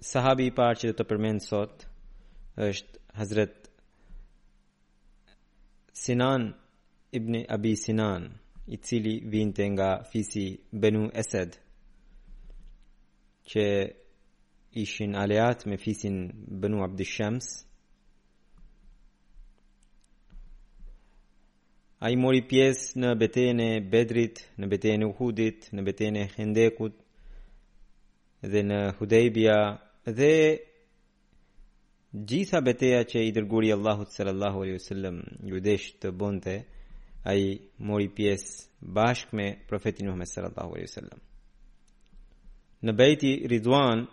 Sahabi i parë që do të përmend sot është Hazret Sinan ibn Abi Sinan, i cili vinte nga fisi Banu Esed, që ishin aleatë me fisin Banu Abdishams, Ai mori pjesë në betejën e Bedrit, në betejën e Uhudit, në betejën e Hendekut dhe në Hudejbia dhe gjitha betejat që i dërguari i Allahut sallallahu alaihi wasallam iu desh të bënte ai mori pjesë bashkë me profetin Muhammed sallallahu alaihi wasallam në bejti Ridwan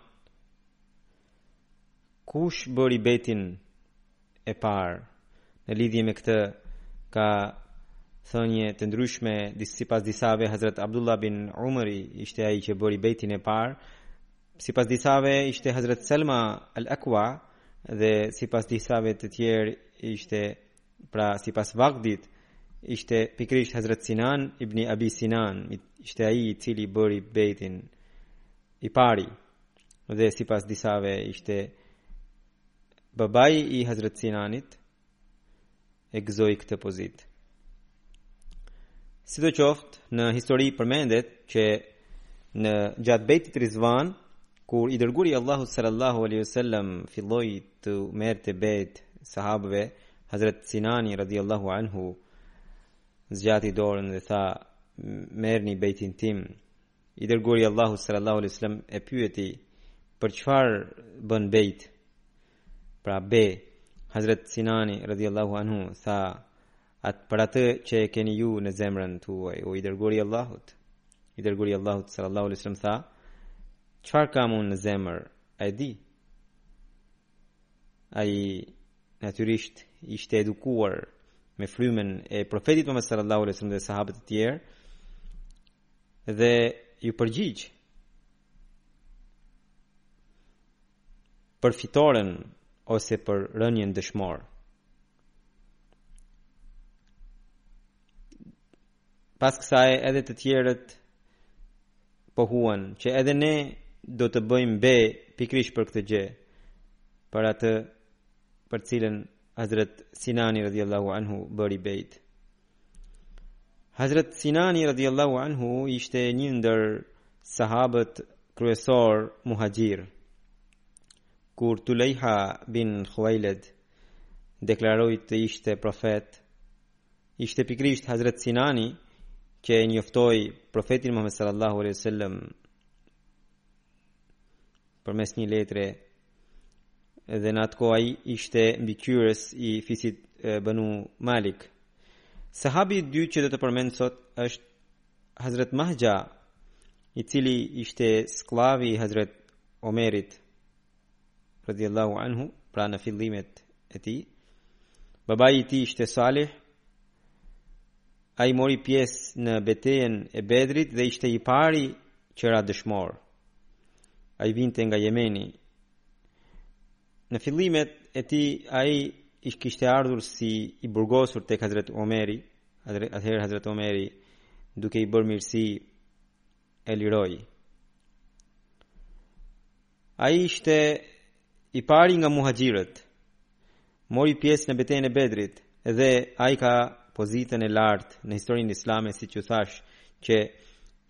Kush bëri betin e parë? Në lidhje me këtë ka thënie të ndryshme, sipas disave Hazrat Abdullah bin Umari ishte ai që bëri bejtin e parë, sipas disave ishte Hazrat Salma al-Aqwa dhe sipas disave të tjerë ishte pra sipas Vakidit ishte pikërisht Hazrat Sinan ibn Abi Sinan, ishte ai i cili bëri bejtin. I pari, dhe sipas disave ishte babai i Hazret Sinanit, e gëzoi këtë pozitë. Sidoqoftë, në histori përmendet që në gjatë bejtit Rizvan, kur i dërguari i Allahut sallallahu alaihi wasallam filloi t'u merrte bejt sahabëve, Hazrat Sinani radhiyallahu anhu zgjati dorën dhe tha merrni bejtin tim I dërguari i Allahut sallallahu alaihi wasallam e pyeti për çfarë bën bejt? Pra be Hazrat Sinani radhiyallahu anhu tha atë për atë që e keni ju në zemrën tuaj o i dërguari i Allahut. I dërguari i Allahut sallallahu alaihi wasallam tha çfarë kam unë në zemër? A e di? Ai natyrisht ishte edukuar me frymën e profetit Muhammed sallallahu alaihi wasallam dhe sahabët e tjerë dhe iu përgjigj për fitoren ose për rënien dëshmor. Pas kësaj edhe të tjerët pohuan që edhe ne do të bëjmë be pikërisht për këtë gjë për atë për cilën Hazret Sinani radhiyallahu anhu bëri bejt. Hazret Sinani radiallahu anhu ishte një ndër sahabët kryesor muhaxhir. Kur Tulejha bin Khuwailid deklaroi të ishte profet, ishte pikërisht Hazret Sinani që e njoftoi profetin Muhammed sallallahu alaihi wasallam përmes një letre dhe në atë kohë ai ishte mbikëqyrës i fisit Banu Malik. Sahabi i dytë që do të përmend sot është Hazrat Mahja, i cili ishte skllavi i Hazrat Omerit radhiyallahu anhu, pra në fillimet e tij. Babai i tij ishte Salih. Ai mori pjesë në betejën e Bedrit dhe ishte i pari që ra dëshmor. Ai vinte nga Jemeni. Në fillimet e tij ai kishte ardhur si i burgosur tek Hazrat Omeri, atëherë Hazrat Omeri duke i bërë mirësi e liroi. Ai ishte I pari nga muhaxhirët, mori pjesë në Betejën e Bedrit dhe ai ka pozitën e lartë në historinë islame, siç ju thashë që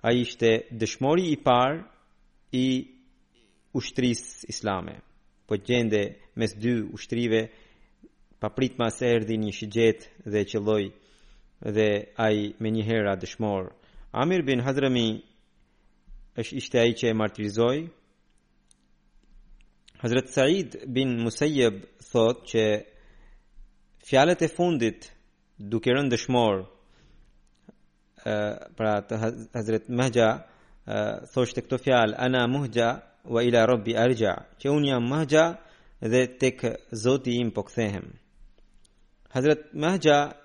ai ishte dëshmori i parë i ushtrisë islame. Po gjendej mes dy ushtrive, papritmas erdhi një shigjetë dhe e qëlloi dhe ai menjëherë ra dëshmor. Amir bin Hazrami është ishte ai që e martirizoi, Hazret Said bin Musayyab thotë që fjalët e fundit duke rënë dëshmor pra të Hazret Mahja thoshte këto fjalë ana muhja wa ila rabbi arja që unë jam Mahja dhe tek zoti im po kthehem Hazret Mahja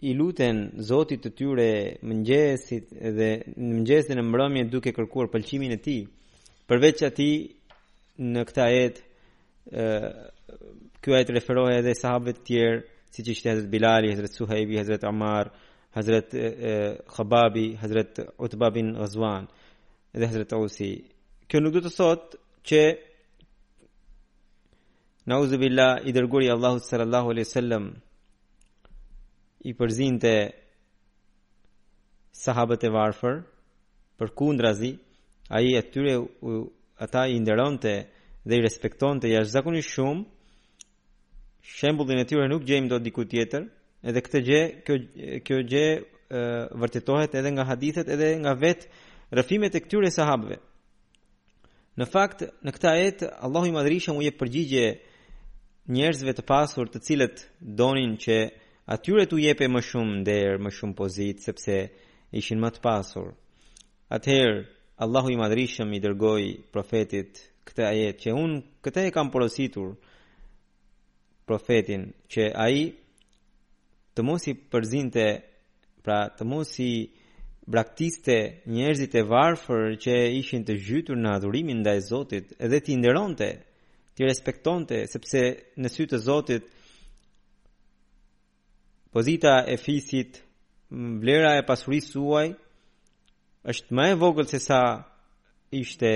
i luten Zotit të tyre mëngjesit dhe në mëngjes e në mbrëmje duke kërkuar pëlqimin e Tij. Përveç atij në këtë ajet ë ky ajet referohet edhe sahabëve të tjerë, siç ishte Hazrat Bilali, Hazrat Suhaibi, Hazrat Amar, Hazrat Khababi, Hazrat Utba bin Ghazwan dhe Hazrat Ausi. Kjo nuk do të thotë që Nauzu billah i dërguari i Allahut sallallahu alaihi wasallam i përzinte sahabët e varfër përkundrazi ai atyre, ata i nderonte dhe i respektonte jashtëzakonisht shumë shembullin e tyre nuk gjejmë dot diku tjetër edhe këtë gjë kjo kjo gjë vërtetohet edhe nga hadithet edhe nga vetë rrëfimet e këtyre sahabëve Në fakt, në këtë ajet Allahu i Madhërishëm u jep përgjigje njerëzve të pasur, të cilët donin që atyre t'u jepej më shumë nder, më shumë pozitë sepse ishin më të pasur. Atëherë Allahu i Madhërishëm i dërgoi profetit këtë ajet që unë këtë e kam porositur profetin që ai të mos i përzinte pra të mos i braktiste njerëzit e varfër që ishin të zhytur në adhurimin ndaj Zotit dhe t'i nderonte t'i respektonte sepse në sy të Zotit pozita e fisit, vlera e pasurisë suaj është më e vogël se sa ishte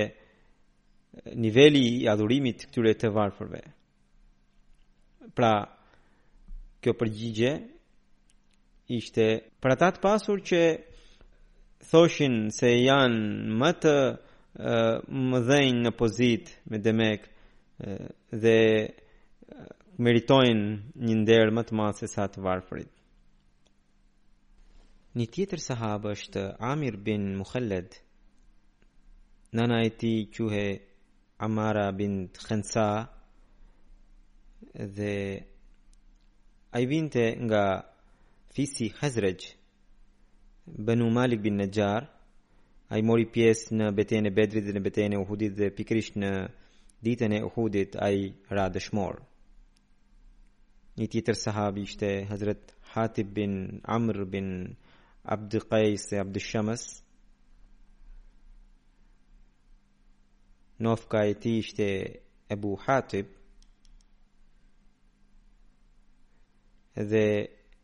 niveli i adhurimit këtyre të varfërve. Pra, kjo përgjigje ishte për ata të pasur që thoshin se janë më të mëdhenj në pozitë me demek dhe meritojnë një nder më të madh se sa të varfërit. Një tjetër sahabë është Amir bin Mukhallad. Nana e tij quhej Amara bint Khansa dhe ai vinte nga fisi Hazraj Banu Malik bin Najjar, ai mori pjesë në betejën e Bedrit dhe në betejën e Uhudit dhe pikërisht në ditën e Uhudit ai ra dëshmor. Një tjetër sahabi ishte Hazrat Hatib bin Amr bin Abd Qais bin Abd Shams. Nofka e tij ishte Abu Hatib. Dhe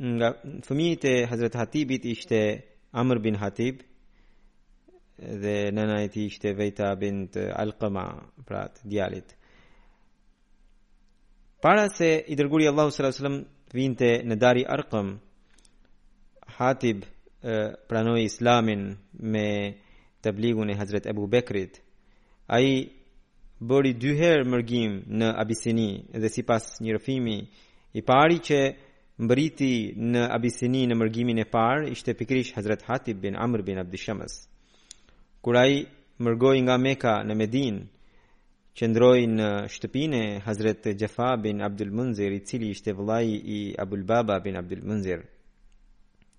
nga fëmijët e Hazret Hatibit ishte Amr bin Hatib dhe nëna e tij ishte Rejta bint Alqama, pra të djalit. Para se i dërguari i Allahut sallallahu alaihi wasallam vinte në Dari Arqam, Hatib pranoi Islamin me tabligun e Hazret Abu Bekrit. Ai bëri dy herë mërgim në Abisini dhe sipas një rrëfimi, i pari që mbërriti në Abisini në mërgimin e parë ishte pikërisht Hazrat Hatib bin Amr bin Abd Shams. Kur ai mërgoi nga Mekka në Medinë, qëndroi në shtëpinë e Hazrat Rifa bin Abdul Munzir, i cili ishte vëllai i Abu Lubaba bin Abdul Munzir.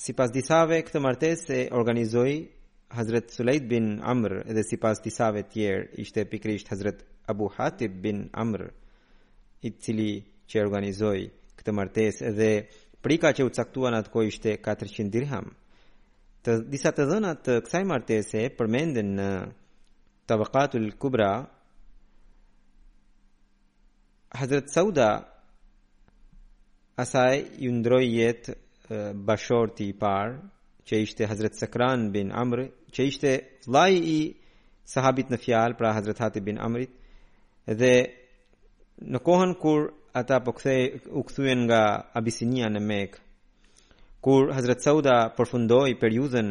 Sipas disave këtë martesë e organizoi Hazret Sulait bin Amr dhe sipas disave të tjerë ishte pikërisht Hazret Abu Hatib bin Amr i cili që e organizoi këtë martesë dhe prika që u caktua në atë kohë ishte 400 dirham. Disa të dhëna të kësaj martese përmenden në Tabaqatul Kubra Hazret Sauda asaj ju ndërroi jetë bashkëshorti i parë që ishte Hazret Sakran bin Amr, që ishte vëllai i sahabit në fjalë, pra Hazret Hatib bin Amrit, dhe në kohën kur ata po kthej u kthyen nga Abisinia në Mekë, kur Hazret Sauda përfundoi periudhën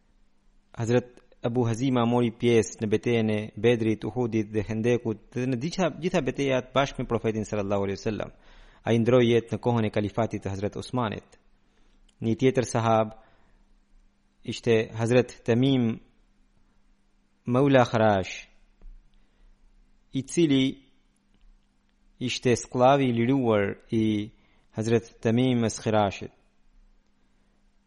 Hazret Abu Hazima mori pjesë në betejën e Bedrit, Uhudit dhe Hendekut dhe në të gjitha betejat bashkë me Profetin sallallahu alaihi wasallam. Ai ndërroi jetë në kohën e kalifatit të Hazrat Osmanit. Një tjetër sahab ishte Hazrat Tamim Maula Khirash, i cili ishte skllavi i liruar i Hazrat Tamim Khirashit.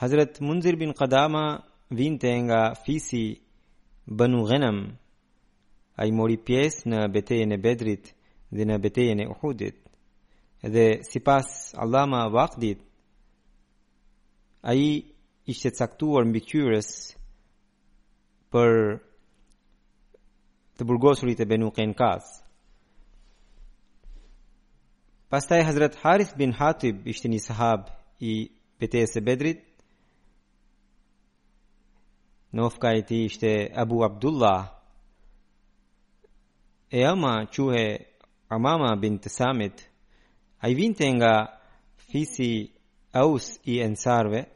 Hazret Munzir bin Qadama vinte nga fisi Banu Ghenam. Ai mori pjesë në betejën e Bedrit dhe në betejën e Uhudit. Dhe sipas Allama Vakdit, ai ishte caktuar mbikëqyrës për të burgosurit e Benu Qajnuka. Pastaj Hazret Harith bin Hatib ishte një sahab i betejës së Bedrit. Nofka e tij ishte Abu Abdullah. E ëma quhe Umama bint Samit, ai vinte nga fisi Aus i Ensarve,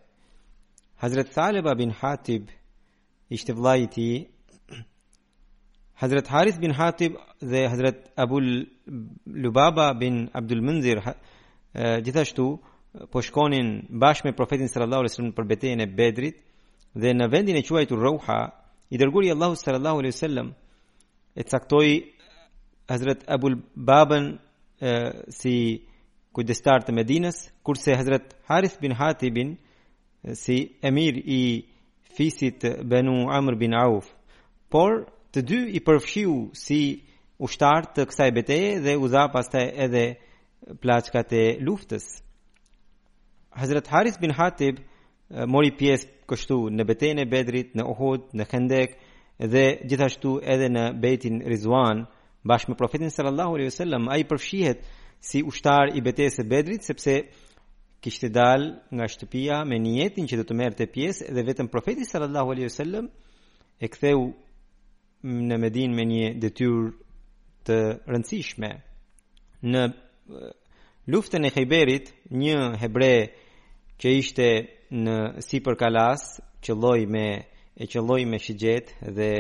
Hazret Thaleba bin Hatib, ishte vëllai i tij, Hazret Harith bin Hatib dhe Hazret Abu Lubaba bin Abdul Munzir, gjithashtu, po shkonin bashkë me profetin sallallahu alaihi wasallam për betejën e Bedrit dhe në vendin e quajtur Rauha i dërguari i Allahut sallallahu alaihi wasallam e caktoi Hazrat Abu Lubabën si kujdestar të Medinës, kurse Hazrat Harith bin Hatibin si emir i fisit Banu Amr bin Auf. Por të dy i përfshiu si ushtar të kësaj beteje dhe u dha pastaj edhe plaçkat e luftës. Hazrat Haris bin Hatib mori pjesë kështu në betejën e Bedrit, në Uhud, në Hendek dhe gjithashtu edhe në Bejtin Rizwan bashkë me Profetin sallallahu alaihi wasallam. Ai përfshihet si ushtar i betejës së Bedrit sepse kishte dalë nga shtëpia me nijetin që do të merrte pjesë dhe vetëm Profeti sallallahu alaihi wasallam e ktheu në Medinë me një detyrë të rëndësishme. Në luftën e Khejberit, një hebre që ishte në sipër kalasë, qëlloi me e qëlloi me shigjetë dhe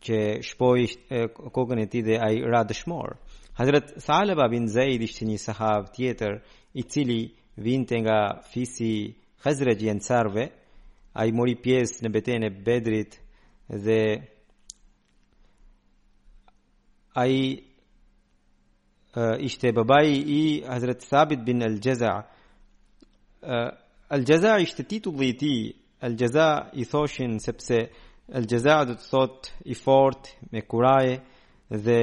që shpoi kokën e tij dhe ai ra dëshmor. Hazrat Salaba bin Zaid ishte një sahab tjetër i cili vinte nga fisi Khazraj i Ensarëve, ai mori pjesë në betejën e Bedrit dhe ai ishte babai i Hazrat Thabit bin Al-Jaza. Al-Jaza ishte titulli i tij. Al-Jaza i thoshin sepse Al-Jaza do të thotë i fortë me kurajë dhe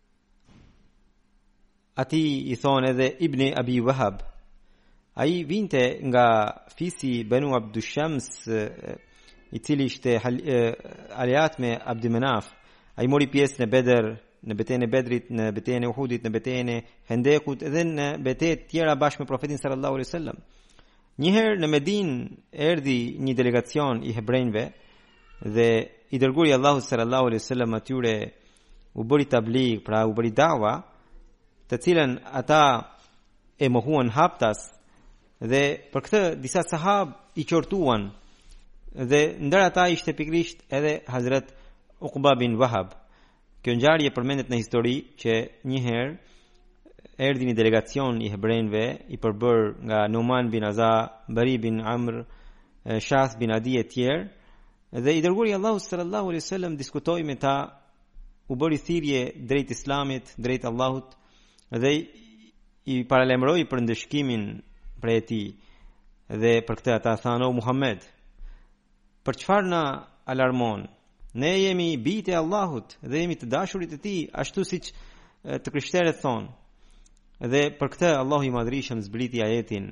Atij i thonë edhe Ibni Abi Wahab. Ai vinte nga fisi Benu Abdushams, i cili ishte aleat me Abdi Menaf. Ai mori pjesë në Bedër, në betejën e Bedrit, në betejën e Uhudit, në betejën e Hendekut dhe në beteja të tjera bashkë me profetin sallallahu alaihi wasallam. Një herë në Medinë erdhi një delegacion i hebrenjve dhe i dërguari i Allahut sallallahu alaihi wasallam atyre u bëri tablig, pra u bëri dawa, të cilën ata e mohuan haptas dhe për këtë disa sahab i qortuan dhe ndër ata ishte pikërisht edhe Hazrat Uqba bin Wahab. Kjo ngjarje përmendet në histori që një herë erdhi një delegacion i hebrenjve i përbërë nga Numan bin Aza, Bari bin Amr, Shas bin Adi e tjerë Dhe i dërguari i Allahut sallallahu alaihi wasallam diskutoi me ta, u bëri thirrje drejt Islamit, drejt Allahut dhe i paralajmëroi për ndëshkimin prej tij. Dhe për këtë ata thanë o Muhammed, për çfarë na alarmon? Ne jemi bijtë e Allahut dhe jemi të dashurit e tij, ashtu siç të krishterët thonë. Dhe për këtë Allahu i Madhërishëm zbriti ajetin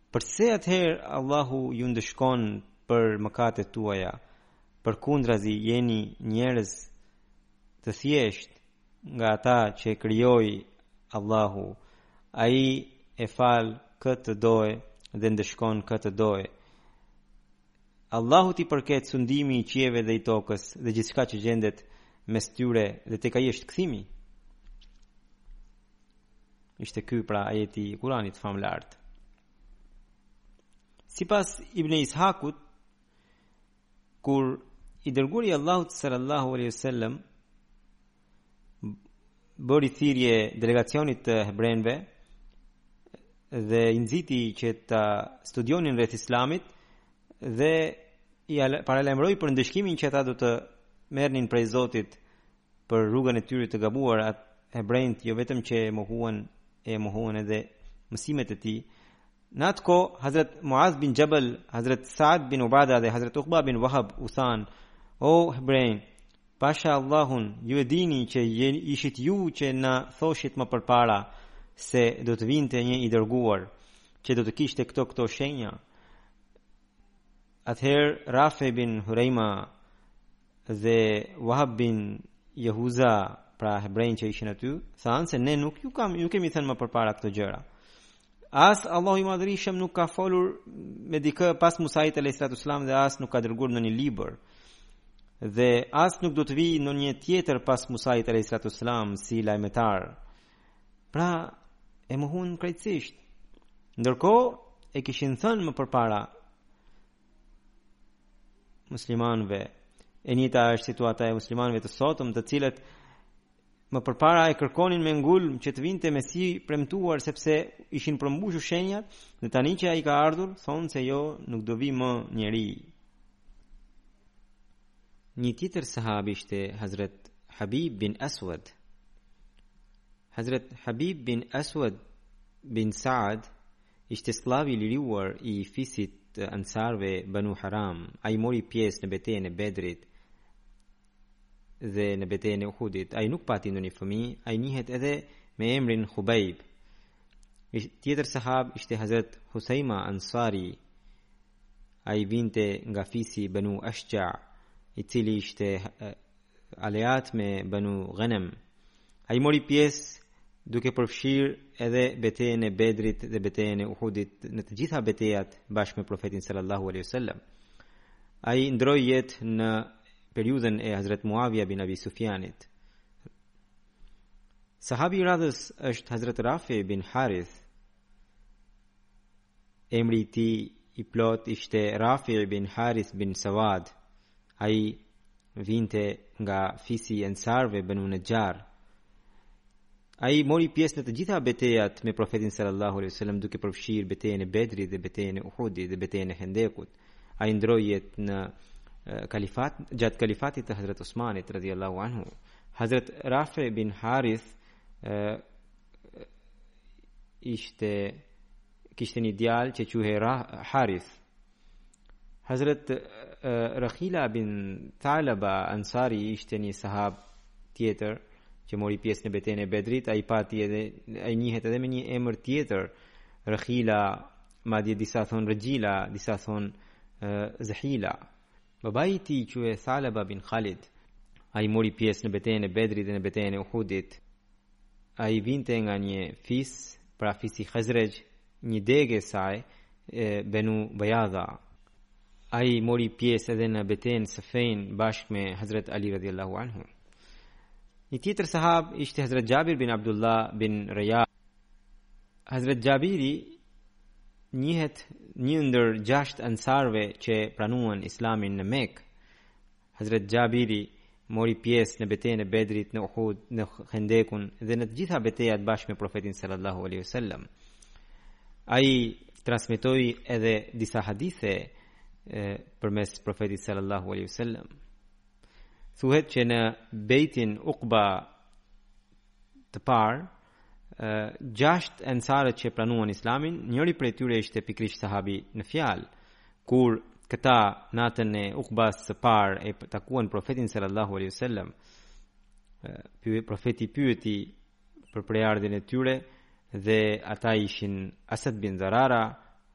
Përse atëherë Allahu ju ndëshkon për mëkatet tuaja, përkundrazi jeni njerëz të thjeshtë nga ata që e krijoi Allahu. Ai e fal kë të dojë dhe ndëshkon kë të dojë. Allahut i përket sundimi i qiejve dhe i tokës dhe gjithçka që gjendet mes tyre dhe tek ai është kthimi. Ishte ky pra ajeti i Kuranit famëlartë. Sipas Ibn Ishakut, kur i dërguari i Allahut sallallahu alaihi wasallam bëri thirrje delegacionit të hebrenjve dhe i nxiti që ta studionin rreth Islamit dhe i paralajmëroi për ndëshkimin që ata do të merrnin prej Zotit për rrugën e tyre të gabuar ata hebrenjtë jo vetëm që e mohuan e mohuan edhe mësimet e tij në atë kohë Hazret Muaz bin Jabal Hazret Saad bin Ubada dhe Hazret Uqba bin Wahab u thanë o hebrenj pasha Allahun ju e dini që jen, ishit ju që na thoshit më përpara se do të vinte një i dërguar që do të kishte këto këto shenja atëherë Rafe bin Hurejma dhe Wahab bin Jehuza, pra hebrenj që ishin aty, thanë se ne nuk ju kam, ju kemi thënë më përpara këto gjëra. As Allahu i Madhërishëm nuk ka folur me dikë pas Musait alayhis salam dhe as nuk ka dërguar ndonjë libër. Dhe as nuk do të vijë ndonjë tjetër pas Musait alayhis salam si lajmetar. Pra e mohuan krejtësisht. Ndërkohë e kishin thënë më përpara muslimanëve. E njëjta është situata e muslimanëve të sotëm, të cilët më përpara e kërkonin me ngulm që të vinte Mesihu i premtuar sepse ishin përmbushur shenjat dhe tani që ai ka ardhur thonë se jo nuk do vi më njeri. Një tjetër sahab ishte Hazret Habib bin Aswad. Hazret Habib bin Aswad bin Saad Ishte skllav i liruar i fisit të Ansarëve Banu Haram. Ai mori pjesë në betejën e Bedrit dhe në betejën e Uhudit. Ai nuk pati ndonjë fëmijë, ai njihet edhe me emrin Khubayb. Tjetër sahab ishte Hazrat Usayma Ansari. Ai vinte nga fisi Banu Ashja, i cili ishte aleat me Banu Ghanem. Ai mori pjesë duke përfshirë edhe betejën e Bedrit dhe betejën e Uhudit në të gjitha betejat bashkë me profetin sallallahu alaihi wasallam. Ai ndërroi jetë në periudhën e Hazrat Muawija bin Abi Sufjanit. Sahabi i radhës është Hazrat Rafi bin Harith. Emri i tij i plotë ishte Rafi' bin Harith bin Sawad. Ai vinte nga fisi i Ensarëve, Banu Najjar. Ai mori pjesë në të gjitha betejat me Profetin sallallahu alaihi wasallam, duke përfshirë betejën e Bedrit dhe betejën e Uhudit dhe betejën e Hendekut. Ai ndërroi jetë në kalifat gjatë kalifatit të Hazrat Osmanit radhiyallahu anhu. Hazrat Rafi bin Harith ishte kishte një djalë që quhej Harith. Hazrat Rakhila bin Thalaba Ansari ishte një sahab tjetër që mori pjesë në betejën e Bedrit, ai pati edhe ai njihet edhe me një emër tjetër, Rakhila, madje disa thonë Rajila, disa thonë Zahila. Babai i tij quhej Thalaba bin Khalid. Ai mori pjesë në betejën e Bedrit dhe në betejën e Uhudit. ai vinte nga një fis, pra fisi Khazraj, një degë e saj, e, Benu Bajadha. Ai mori pjesë edhe në betejën e Safin bashkë me Hazrat Ali radhiyallahu anhu. Një tjetër sahab ishte Hazrat Jabir bin Abdullah bin Raya. Hazrat Jabiri njihet një ndër gjashtë ensarëve që pranuan islamin në Mekë. Hazret Xhabiri mori pjesë në betejën e Bedrit, në Uhud, në Hendekun dhe në të gjitha betejat bashkë me Profetin sallallahu alaihi wasallam. Ai transmetoi edhe disa hadithe përmes Profetit sallallahu alaihi wasallam. Thuhet që në bejtin Ukba të parë, gjashtë ensarët që pranuan islamin, njëri prej tyre ishte pikërisht sahabi në fjalë. Kur këta natën e Ukbas së parë e takuan profetin sallallahu alaihi wasallam, profeti i pyeti për prejardhjen e tyre dhe ata ishin Asad bin Zarara,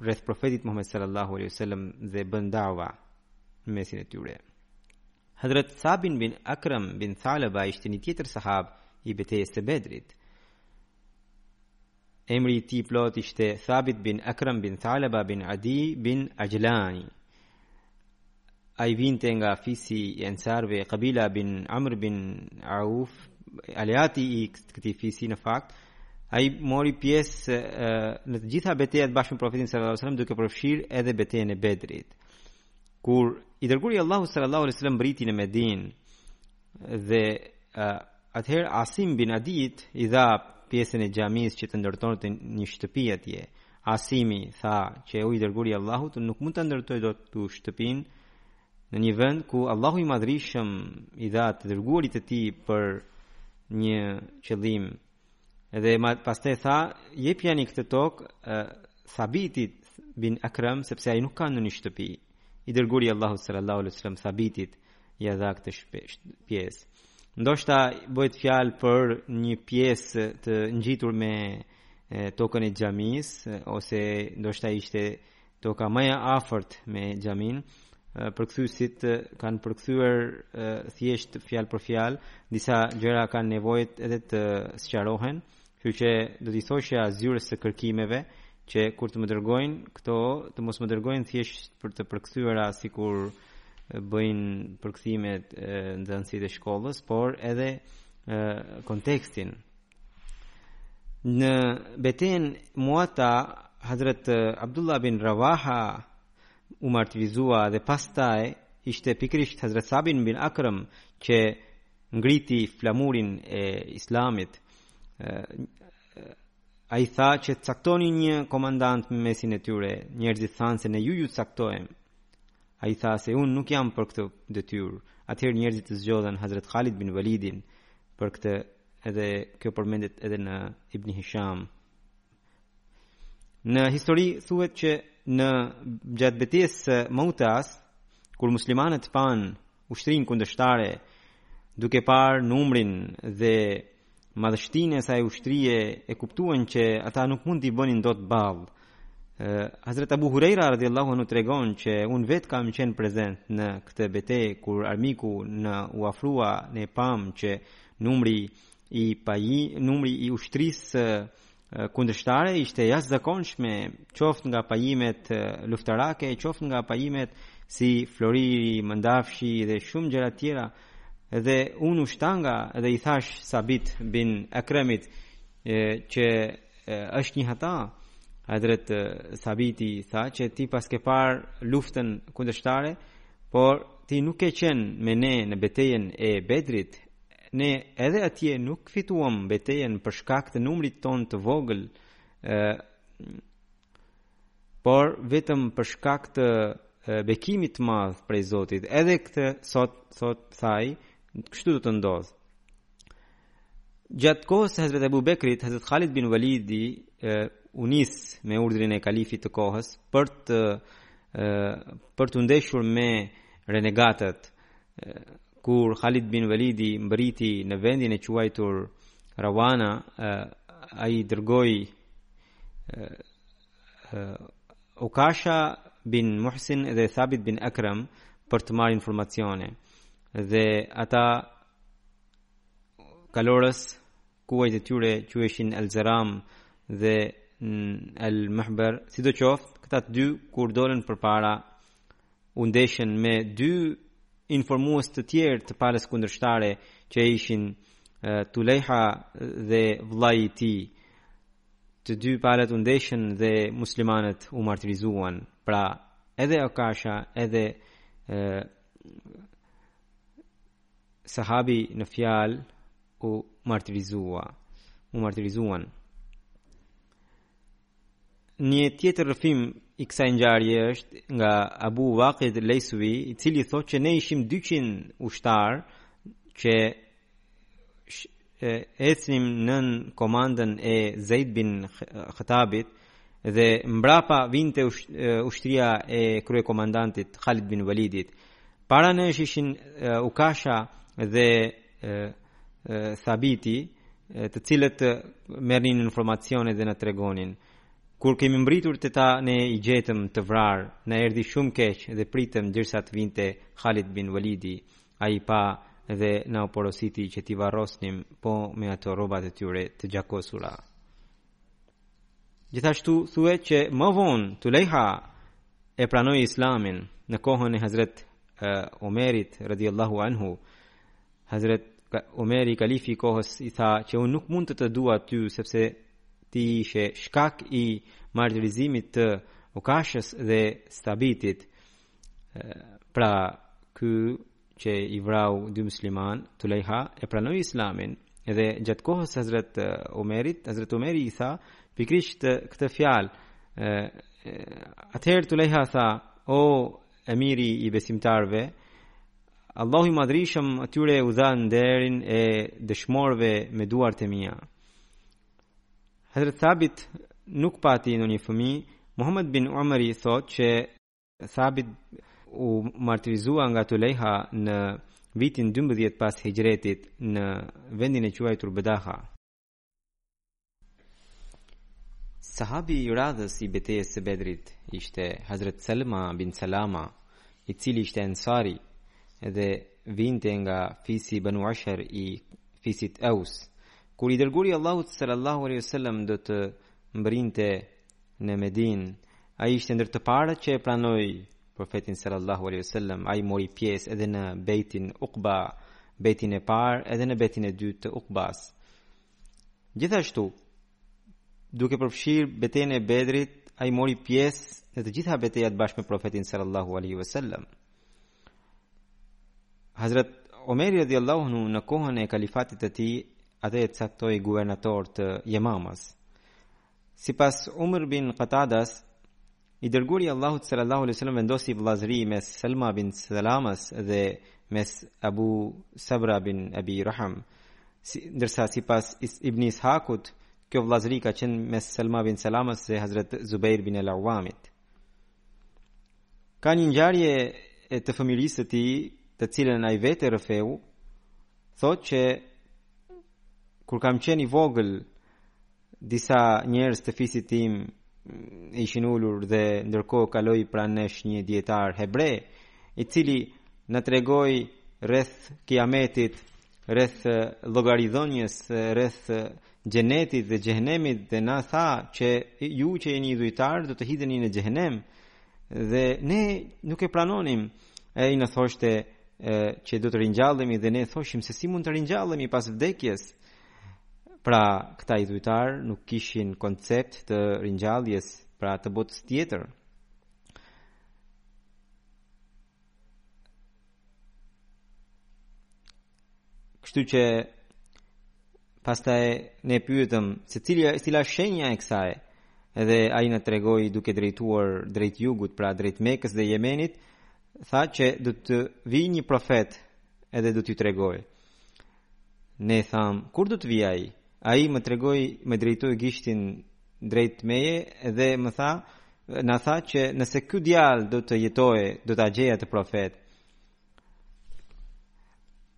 rreth profetit Muhammed sallallahu alaihi wasallam dhe bënë dava në mesin e tyre. Hazrat Thabit bin Akram bin Thalaba ishte një tjetër sahab i betejës së Bedrit. Emri i tij i plotë ishte Thabit bin Akram bin Thalaba bin Adi bin Ajlani. ai vinte nga fisi i Ensarëve, Kabila bin Amr bin Auf, aleati i këtij fisi në fakt, ai mori pjesë në të gjitha betejat bashkë me profetin sallallahu alajhi wasallam duke përfshirë edhe betejën e Bedrit. Kur i dërguari i Allahut sallallahu alajhi wasallam mbërriti në Medinë dhe atëherë Asim bin Adit i dha pjesën e xhamisë që të ndërtonte një shtëpi atje. Asimi tha që o i dërguri i Allahut, unë nuk mund ta ndërtoj dot shtëpinë në një vend ku Allahu i Madhrishëm i dha të dërguarit të tij për një qëllim. Edhe pastaj tha, jepjani këtë tokë Thabitit bin Akram sepse ai nuk ka ndonjë shtëpi. I dërguri i Allahut sallallahu alaihi wasallam Thabitit ia dha këtë pjesë. Ndoshta bëhet fjalë për një pjesë të ngjitur me tokën e xhamisë ose ndoshta ishte toka më e afërt me xhaminë përkthyesit kanë përkthyer thjesht fjalë për fjalë disa gjëra kanë nevojë edhe të sqarohen kështu që do t'i thoshja zyrës së kërkimeve që kur të më dërgojnë këto të mos më dërgojnë thjesht për të përkthyera sikur bëjnë përkthimet nxënësit e shkollës por edhe kontekstin Në betejën Mauta Hazret Abdullah bin Rawaha u martirizua dhe pastaj ishte pikërisht Hazret Sabit bin Akram që ngriti flamurin e Islamit. Ai tha që caktoni një komandant në mesin e tyre. Njerëzit thanë se ne ju, ju caktojmë. Ai tha se unë nuk jam për këtë detyrë. Atëherë njerëzit zgjodhën Hazret Khalid bin Walidin për këtë Edhe kjo përmendet edhe në Ibn Hisham. Në histori thuhet që në gjatë betejës së Mautas, kur muslimanët panë ushtrinë kundërshtare, duke parë numrin dhe madhështinë e asaj ushtrie, e kuptuan që ata nuk mund t'i bënin dot ballë. Hazrat Abu Huraira radhiyallahu anhu tregon që unë vetë kam qenë prezent në këtë betejë kur armiku na u afrua ne pamë që Numri i paji, numri i ushtrisë kundërshtare ishte jashtëzakonshme, qoftë nga pajimet luftarake, qoftë nga pajimet si floriri, mëndafshi dhe shumë gjëra tjera, dhe unë u shtanga dhe i thashë Sabit bin Akremit që është një hata, Hazret Sabiti tha që ti paske parë luftën kundërshtare, Por ti nuk ke qenë me ne në betejën e Bedrit, ne edhe atje nuk fituam betejën për shkak të numrit tonë të vogël, ë por vetëm për shkak të bekimit të madh prej Zotit. Edhe këtu sot, tha ai, kështu do të ndodhë. Gjatë kohës së Hazret Ebu Bekrit, Hazret Khalid bin Walidi u nis me urdhrin e kalifit të kohës për t- për t'u ndeshur me renegatët kur Khalid bin Walidi mbriti në vendin e quajtur Rawana ai dërgoi Ukasha bin Muhsin dhe Thabit bin Akram për të marrë informacione. Dhe ata kalorës kuajt e tyre që ishin El Zeram dhe El Mahber, sido qoftë, këta të dy kur dolën përpara, u ndeshën me dy informues të tjerë të palës kundërshtare që ishin Tulejha dhe vëllai i tij. Të dy palët u ndeshën dhe muslimanët u martirizuan, pra edhe Ukasha edhe sahabi në fjalë u martirizua u martirizuan një tjetër rrëfim i kësaj ngjarje është nga Abu Waqid Leiswi i cili thotë që ne ishim 200 ushtarë që ecnim nën komandën e Zeid bin Khatabit dhe mbrapa vinte ushtria e kryekomandantit Khalid bin Walidit. Para nesh ishin Ukasha dhe Thabiti, të cilët merrnin informacione dhe na tregonin. Kur kemi mbritur te ta ne i gjetëm të vrarë, na erdhi shumë keq dhe pritëm derisa të vinte Khalid bin Walidi. Ai pa dhe na porositi që t'i varrosnim po me ato rrobat e tyre të gjakosura. Gjithashtu thuhet që më vonë Tulejha e pranoi Islamin në kohën e Hazrat Omerit radhiyallahu anhu. Hazrat Omeri kalifi i kohës i tha që unë nuk mund të të dua ty sepse ti ishe shkak i martirizimit të Ukashës dhe Sabitit. pra ky që i vrau dy muslimanë Tulejha e pranoi islamin dhe gjatë kohës së Hazrat Umerit Hazrat Umeri i tha pikërisht këtë fjalë atëherë Tulejha tha o emiri i besimtarëve Allahu i madhërishëm atyre u dha nderin e dëshmorëve me duart e mia Hazrat Thabit nuk pati ndonjë fëmijë Muhammed bin Umeri thotë që Thabit u martirizua nga Tulejha në vitin 12 pas hijretit në vendin e quajtur Bedaha. Sahabi i radhës i betejës së Bedrit ishte Hazret Selma bin Salama, i cili ishte ensari dhe vinte nga fisi Banu Asher i fisit Eus. Kur i dërguri Allahut sallallahu alaihi wasallam do të mbërrinte në Medinë. Ai ishte ndër të parët që e pranoi Profetin sallallahu alaihi wasallam. Ai mori pjesë edhe në Bejtin Uqba, Bejtin e parë edhe në Bejtin e dytë të Uqbas. Gjithashtu, duke përfshirë betejën e Bedrit, ai mori pjesë në të gjitha betejat bashkë me Profetin sallallahu alaihi wasallam. Hazrat Omer radiallahu anhu në kohën e kalifatit të tij, atë e caktoi guvernator të Jemamas. Sipas Umer bin Qatadas, I dërguari i Allahut sallallahu alaihi wasallam vendosi vëllazëri mes Salma bin Salamas dhe mes Abu Sabra bin Abi Raham. Si, ndërsa sipas Ibn Ishakut, kjo vëllazëri ka qenë mes Salma bin Salamas dhe Hazrat Zubair bin Al-Awamit. Ka një ngjarje të fëmijërisë së tij, të cilën ai vetë rrëfeu, thotë që kur kam qenë i vogël, Disa njerëz të fisit tim ishin ulur dhe ndërkohë kaloi pranë nesh një dijetar hebre, i cili na tregoi rreth kijametit, rreth llogaridhënies, rreth xhenetit dhe xhehenemit dhe na tha që ju që jeni idhujtar do të hidheni në xhehenem dhe ne nuk e pranonim ai na thoshte që do të ringjallemi dhe ne thoshim se si mund të ringjallemi pas vdekjes Pra, këta idhujtarë nuk kishin koncept të ringjalljes, pra të botës tjetër. Kështu që pastaj ne pyetëm se cila cila shenja e kësaj edhe ai na tregoi duke drejtuar drejt jugut, pra drejt Mekës dhe Jemenit, tha që do të vijë një profet edhe do t'ju tregojë. Ne thamë, kur do të vijë ai? Ai më tregoi, më drejtoi gishtin drejt meje dhe më tha, na tha që nëse ky djalë do të jetojë, do ta gjejë atë profet.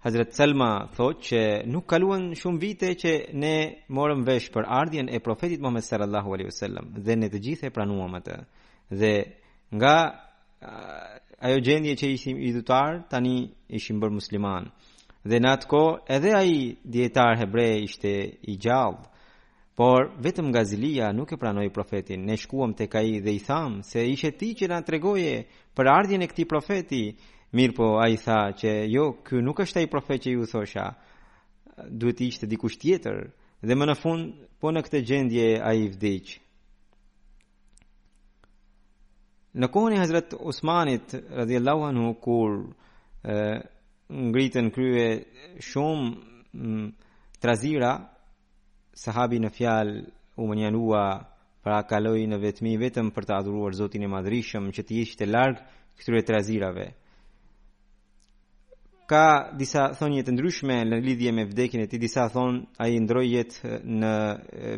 Hazrat Salma thotë që nuk kaluan shumë vite që ne morëm vesh për ardhjen e profetit Muhammed sallallahu alaihi wasallam dhe ne të gjithë e pranuam atë. Dhe nga ajo gjendje që ishim idhujtarë, tani ishim bërë muslimanë. Dhe në atë kohë, edhe ai dijetar hebre ishte i gjallë, por vetëm nga zilia nuk e pranoi profetin, ne shkuam tek ai dhe i thamë se ishe ti që na tregoje për ardhjen e këtij profeti, mirëpo ai tha që jo, ky nuk është ai profet që ju thosha, duhet të ishte dikush tjetër, dhe më në fund, po në këtë gjendje ai vdiq. Në kohën e Hazrat Usmanit radhiyallahu anhu kur e, ngritën krye shumë trazira sahabi në fjalë u mënjanua pra kaloi në vetmi vetëm për të adhuruar Zotin e Madhërishëm që të ishte larg këtyre trazirave. ka disa thënie të ndryshme në lidhje me vdekjen e tij. Disa thonë ai ndërroi jetë në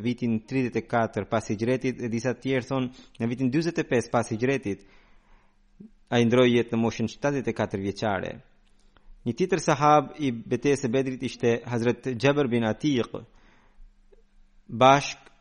vitin 34 pas Hijretit, e disa të tjerë thonë në vitin 45 pas Hijretit. Ai ndërroi jetë në moshën 74 vjeçare. Një tjetër sahab i betejës së Bedrit ishte Hazrat Jabir bin Atiq bashk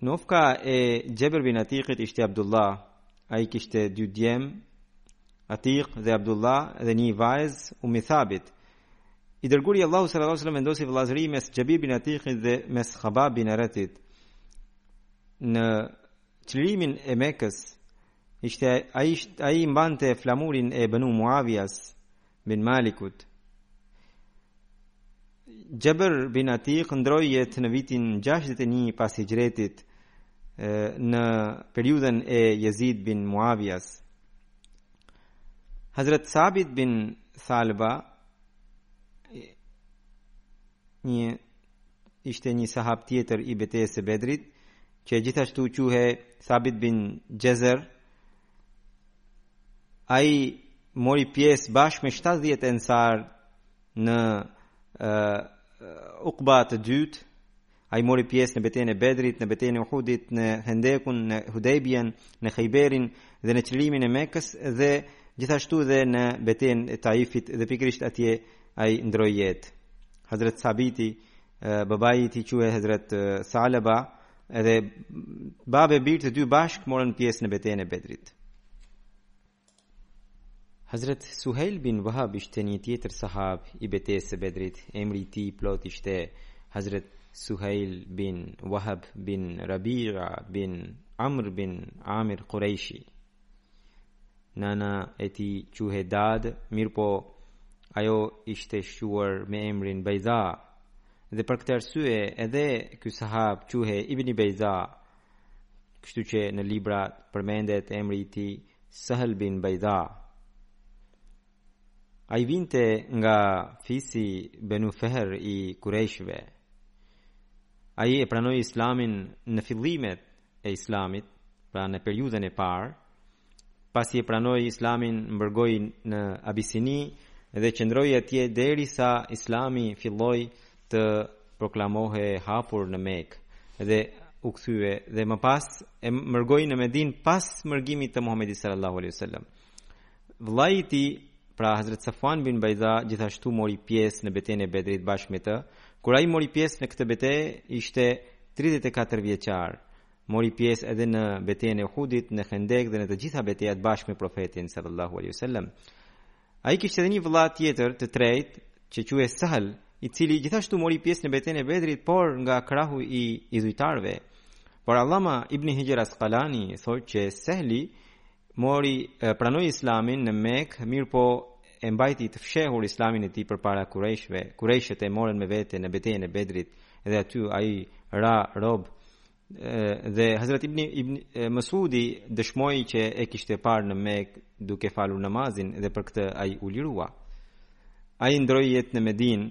Nofka e Xhabir bin Atikit ishte Abdullah, ai kishte dy djem, Atik dhe Abdullah dhe një vajzë, Umi Thabit. I dërguari i Allahut sallallahu alaihi wasallam vendosi vëllazëri mes Xhabir bin Atikit dhe mes Khabab bin Aratit. Në çlirimin e Mekës ishte ai ishte ai mbante flamurin e Banu Muavias bin Malikut. Jabir bin Atiq ndërroi jetë në vitin 61 pas Hijretit në periudhën e Yazid bin Muawiyas. Hazrat Sabit bin Thalba një ishte një sahab tjetër i betejës së Bedrit, që gjithashtu quhej Sabit bin Jezer, Ai mori pjesë bashkë me 70 ensarë në uh, Uqba të dytë. Ai mori pjesë në betejën e Bedrit, në betejën e Uhudit, në Hendekun, në Hudejbien, në Khejberin dhe në çlirimin e Mekës dhe gjithashtu dhe në betejën e Taifit dhe pikërisht atje ai ndërroi jetë. Hazrat Sabiti, babai i tij quhej Hazrat Salaba, Edhe babë e bir të dy bashkë morën pjesë në betejën e Bedrit. Hazret Suhejl bin Vahab ishte një tjetër sahab i betejës së Bedrit. Emri i tij i plotë ishte Hazret Suhejl bin Wahab bin Rabi'a bin Amr bin Amir Qurayshi. Nana e tij quhej Dad, mirëpo ajo ishte shquar me emrin Bayda, Dhe për këtë arsye edhe ky sahab quhej Ibni Bejza, kështu që në libra përmendet emri i tij Sahl bin Bejza. Ai vinte nga fisi Benu Fehr i Kurejshve. Ai e pranoi Islamin në fillimet e Islamit, pra në periudhën e parë, pasi e pranoi Islamin, mërgoi në Abisini dhe qëndroi atje derisa Islami filloi të proklamohej hapur në Mekë dhe u kthye dhe më pas mërgoi në Medinë pas mërgimit të Muhamedit sallallahu alaihi wasallam. Vëllai i tij, pra Hazret Safuan bin Bejza, gjithashtu mori pjesë në betejën e Bedrit bashkë me të. Kur ai mori pjesë në këtë betejë, ishte tridhjetë e katër vjeçar. Mori pjesë edhe në betejën e Uhudit, në Hendek dhe në të gjitha betejat bashkë me Profetin sallallahu alaihi wasallam. Ai kishte edhe një vëlla tjetër të tretë, që quhej Sahl, i cili gjithashtu mori pjesë në betejën e Bedrit, por nga krahu i idhujtarëve. Por Allama Ibn Hijr Asqalani thotë që Sehli mori, pranoi islamin në Mekë, mirëpo e mbajti të fshehur islamin e tij përpara kurejshëve. Kurejshët e morën me vete në betejën e Bedrit dhe aty ai ra rob dhe Hazrat Ibn Ibn Masudi dëshmoi që e kishte parë në Mekë duke falur namazin dhe për këtë ai u lirua. Ai ndërroi jetë në Medinë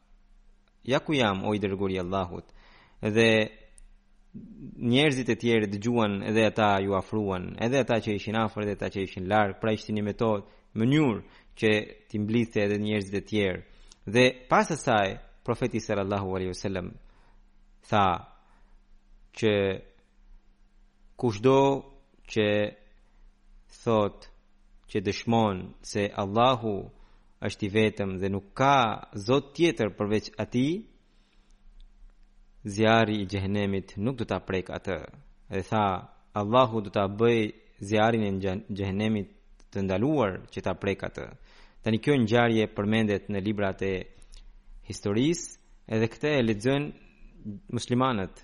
Ja ku jam, o i dërguari i Allahut. Dhe njerëzit e tjerë dëgjuan edhe ata iu afruan, edhe ata që ishin afër edhe ata që ishin larg, pra ishte një metodë mënyrë që t'i mblidhte edhe njerëzit e tjerë. Dhe pas asaj profeti sallallahu alaihi wasallam tha që Kushdo që thotë që dëshmon se Allahu është i vetëm dhe nuk ka zot tjetër përveç atij, zjarri i xhehenemit nuk do ta prekë atë. Dhe tha, Allahu do ta bëjë zjarrin e xhehenemit të ndaluar që ta prekë atë. Tani kjo ngjarje përmendet në librat e historisë, edhe këtë e lexojnë muslimanët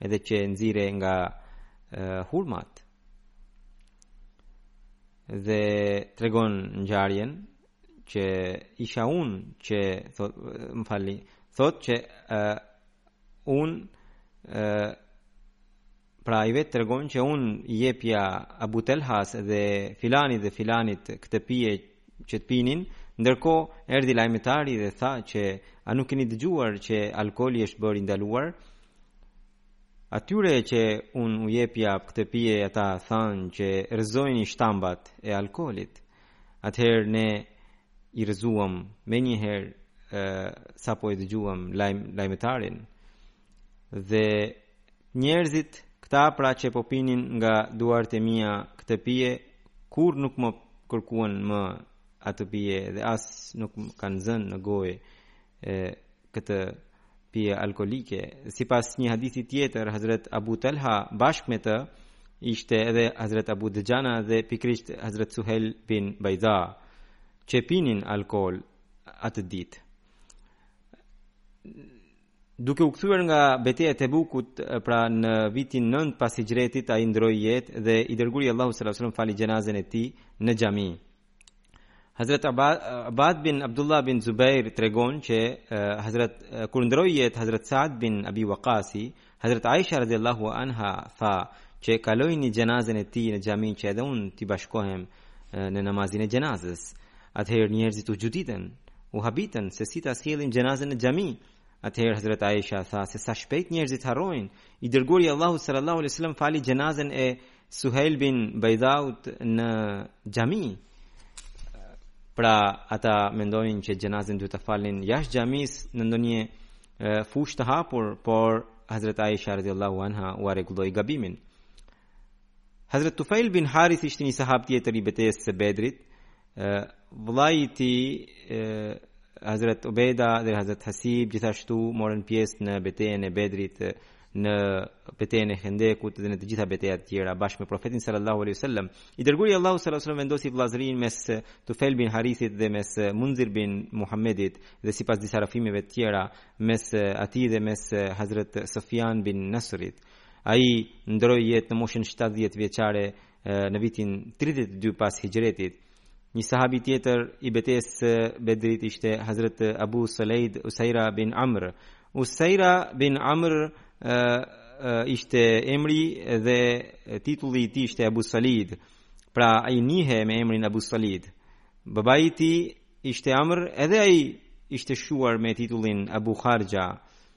edhe që nxirrej nga uh, hurmat dhe tregon ngjarjen që isha unë që thotë më falni thotë që uh, unë uh, pra ai vetë tregon që unë i jepja Abu Telhas dhe filanit dhe filanit këtë pije që të pinin, ndërkohë erdhi lajmëtari dhe tha që a nuk keni dëgjuar që alkooli është bërë i ndaluar? Atyre që unë u jepja këtë pije ata thanë që rrëzojini shtambat e alkoolit. Atëherë ne i rrëzuam menjëherë sapo e dëgjuam lajm lajmëtarin. Dhe njerëzit këta pra që po pinin nga duart e mia këtë pije, kurrë nuk më kërkuan më atë pije dhe as nuk kanë zënë në gojë këtë pije alkoolike. Sipas një hadithi tjetër, Hazret Abu Talha bashkë me të, ishte edhe Hazret Abu Duxhana dhe pikërisht Hazret Suhel bin Bajda, që pinin alkool atë ditë. Duke u kthyer nga Beteja e Tebukut, pra në vitin nëntë pas Hixhretit, ai ndërroi jetë dhe i dërguari i Allahut sallallahu alajhi wasallam fali xhenazen e tij në xhami. Hazrat Abad bin Abdullah bin Zubair tregon që Hazrat kur ndërroi jetë Hazrat Saad bin Abi Waqasi, Hazrat Aisha radhiyallahu anha tha që kalojeni xhenazen e tij në xhami që edhe unë t'i bashkohem në namazin e xhenazës. Atëherë njerëzit u çuditën, u habitën se si ta sjellin xhenazën në xhami. Atëherë Hazrat Aisha tha se sa shpejt njerëzit harrojnë, i dërguari i Allahut sallallahu alaihi wasallam fali xhenazën e Suhail bin Baidaut në xhami. Pra ata mendonin që xhenazën duhet ta falin jashtë xhamisë në ndonjë fushë të hapur, por Hazrat Aisha radhiyallahu anha ua rregulloi gabimin. Hazret Tufail bin Harith ishte një sahab tjetër i betejës së Bedrit, vëllai i tij Hazret Ubeda dhe Hazret Hasib gjithashtu morën pjesë në betejën e Bedrit, në betejën e Hendekut dhe në të gjitha betejat tjera bashkë me Profetin sallallahu alaihi wasallam. I dërguari i Allahut sallallahu alaihi wasallam vendosi vëllazërinë mes Tufail bin Harithit dhe mes Munzir bin Muhammedit dhe sipas disa rrëfimeve të tjera mes atij dhe mes Hazret Sufyan bin Nasrit. Ai ndërroi jetë në moshën shtatëdhjetë vjeçare në vitin tridhjetë e dy pas Hixhretit. Një sahabi tjetër i betejës së Bedrit ishte Hazrat Abu Saleid Usaira bin Amr. Usaira bin Amr ishte emri dhe titulli i tij ishte Abu Salid. Pra ai njihej me emrin Abu Salid. Babai i tij ishte Amr, edhe ai ishte i shquar me titullin Abu Kharja.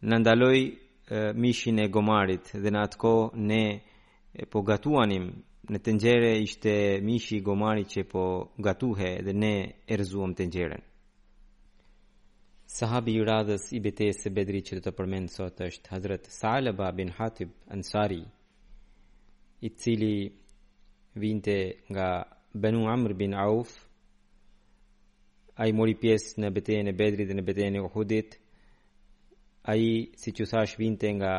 Na ndaloi mishin e gomarit dhe në atë kohë ne po gatuanim në tenxhere ishte mishi i gomarit që po gatuhej dhe ne e rrëzuam tenxheren. Sahabi i radhës i betejës së Bedrit që do të përmend sot është Hazrat Salaba bin Hatib Ansari, i cili vinte nga Banu Amr bin Auf, Ai mori pjesë në betejën e Bedrit dhe në betejën e Uhudit. Ai, siç u thashë, vinte nga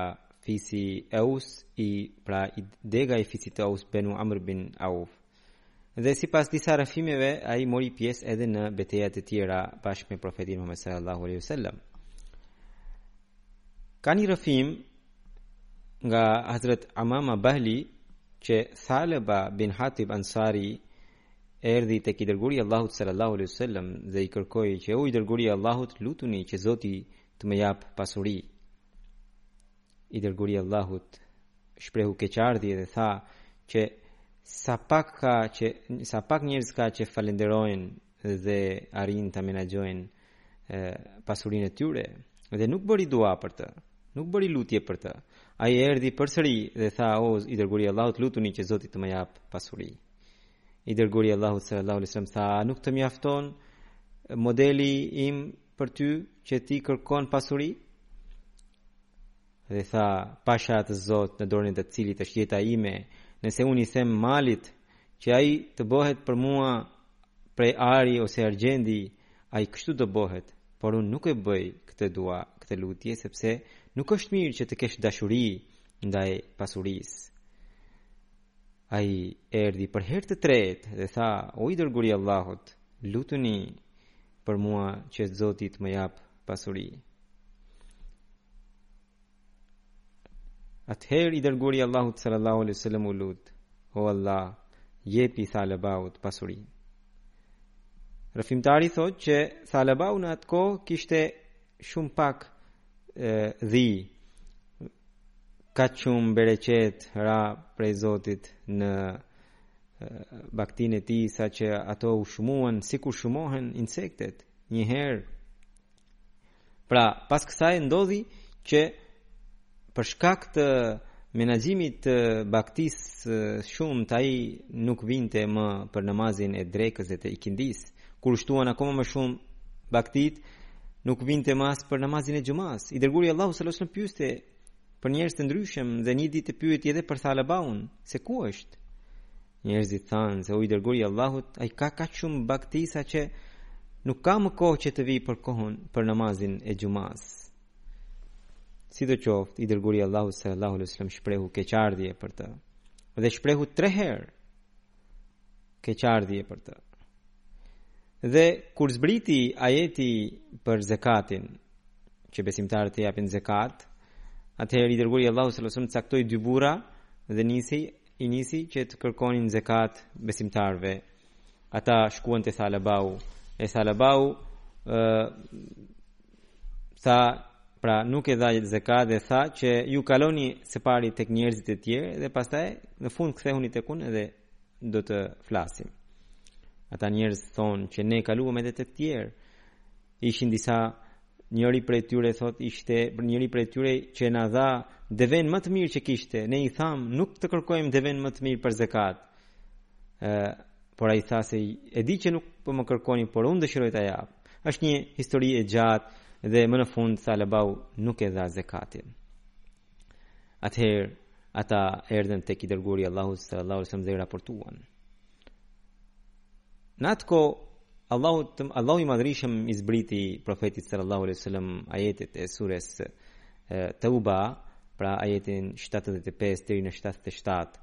fisi Aus, i pra i dega i fisit Aus Banu Amr bin Auf. Dhe sipas disa rrëfimeve, ai mori pjesë edhe në betejat e tjera bashkë me profetin Muhammed sallallahu alaihi wasallam. Ka një rrëfim nga Hazret Amama Bahli që Thaleba bin Hatib Ansari erdhi tek i dërguari i Allahut sallallahu alaihi wasallam dhe i kërkoi që o i dërguari i Allahut lutuni që Zoti të më japë pasuri. I dërguari i Allahut shprehu keqardhje dhe tha që sa pak ka që sa pak njerëz ka që falënderojnë dhe arrijnë ta menaxhojnë pasurinë e tyre, dhe nuk bëri dua për të, nuk bëri lutje për të. Ai erdhi përsëri dhe tha, o, i dërguari i Allahut lutuni që Zoti të më japë pasuri. I dërguari i Allahut sallallahu alaihi wasallam tha, nuk të mjafton modeli im për ty që ti kërkon pasuri? Dhe tha, pasha atë Zot në dorën e të cilit është jeta ime, nëse unë i them malit që ai të bëhet për mua prej ari ose argjendi, Ai kështu do bëhet, por unë nuk e bëj këtë dua, këtë lutje, sepse nuk është mirë që të kesh dashuri ndaj pasurisë. Ai erdhi për herë të tretë dhe tha: "O i dërguari i Allahut, lutuni për mua që Zoti të më japë pasuri." Atëherë i dërguari i Allahut sallallahu alaihi wasallam u lut, "O Allah, jepi Thalabaut pasuri." Rrëfimtari thotë që Thalabau në atë kohë kishte shumë pak dhi, kaq shumë bereqet ra prej Zotit në bagëtinë e tij, saqë ato u shumuan, sikur shumohen insektet, njëherë Pra, pas kësaj ndodhi që për shkak të menaxhimit të bagëtisë së shumtë ai nuk vinte më për namazin e drekës dhe të ikindisë. Kur u shtuan akoma më shumë bagëtitë, nuk vinte më as për namazin e xhumasë. I dërguari i Allahut sallallahu alaihi wasallam pyeste për njerëz të ndryshëm dhe një ditë e pyeti edhe për Thalabaun, se ku është? Njerëzit thanë se o i dërguri i Allahut, ai ka kaq shumë bagti sa që nuk ka më kohë që të vi për kohën për namazin e xumas. Sido qoftë, i dërguari i Allahut sallallahu alaihi wasallam shprehu keqardhje për të. Dhe shprehu 3 herë keqardhje për të. Dhe kur zbriti ajeti për zakatin, që besimtarët të japin zakat, atëherë i dërguari i Allahut sallallahu alaihi wasallam caktoi dy burra dhe nisi I nisi që të kërkonin zekat besimtarëve. Ata shkuan te Thalabau. E Thalabau ë tha pra nuk e dha zekat dhe tha që ju kaloni së pari tek njerëzit e tjerë dhe pastaj në fund kthehuni tek unë dhe do të flasim. Ata njerëz thonë që ne kaluam edhe te tjerë. Ishin disa njëri prej tyre thotë ishte njëri prej tyre që na dha deven më të mirë që kishte. Ne i thamë, nuk të kërkojmë deven më të mirë për zakat. ë Por ai tha se e di që nuk po më kërkoni, por unë dëshiroj ta jap. Është një histori e gjatë dhe më në fund Thalabau nuk e dha zakatin. Atëherë ata erdhën tek i dërguari i Allahut sallallahu alaihi wasallam dhe raportuan. Në atë kohë, Allahu, të, Allahu i madhërishëm i zbriti profetit sallallahu alaihi sallam ajetet e sures Tauba, pra ajetin 75 deri në 77,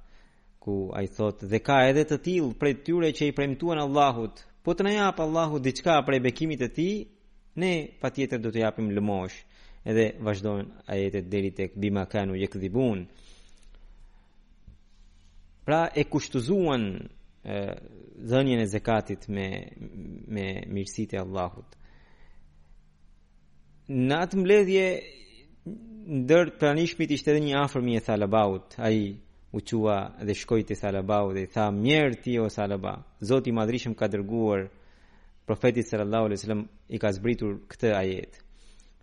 ku ai thotë, dhe ka edhe të tillë prej tyre që i premtuan Allahut, po të na japë Allahu diçka prej bekimit të tij, ne patjetër do të japim lëmoshë, edhe vazhdojnë ajetet deri tek bima kanu jekdhibun, Pra e kushtëzuan dhënien e zekatit me me mirësitë e Allahut. Në atë mbledhje ndër të pranishmit ishte edhe një i afërm i Thalabaut, ai u çua dhe shkoi te Thalabau dhe i tha: "Mjerë ti o Thalaba, Zoti i Madhërishëm ka dërguar profetit sallallahu alaihi wasallam i ka zbritur këtë ajet."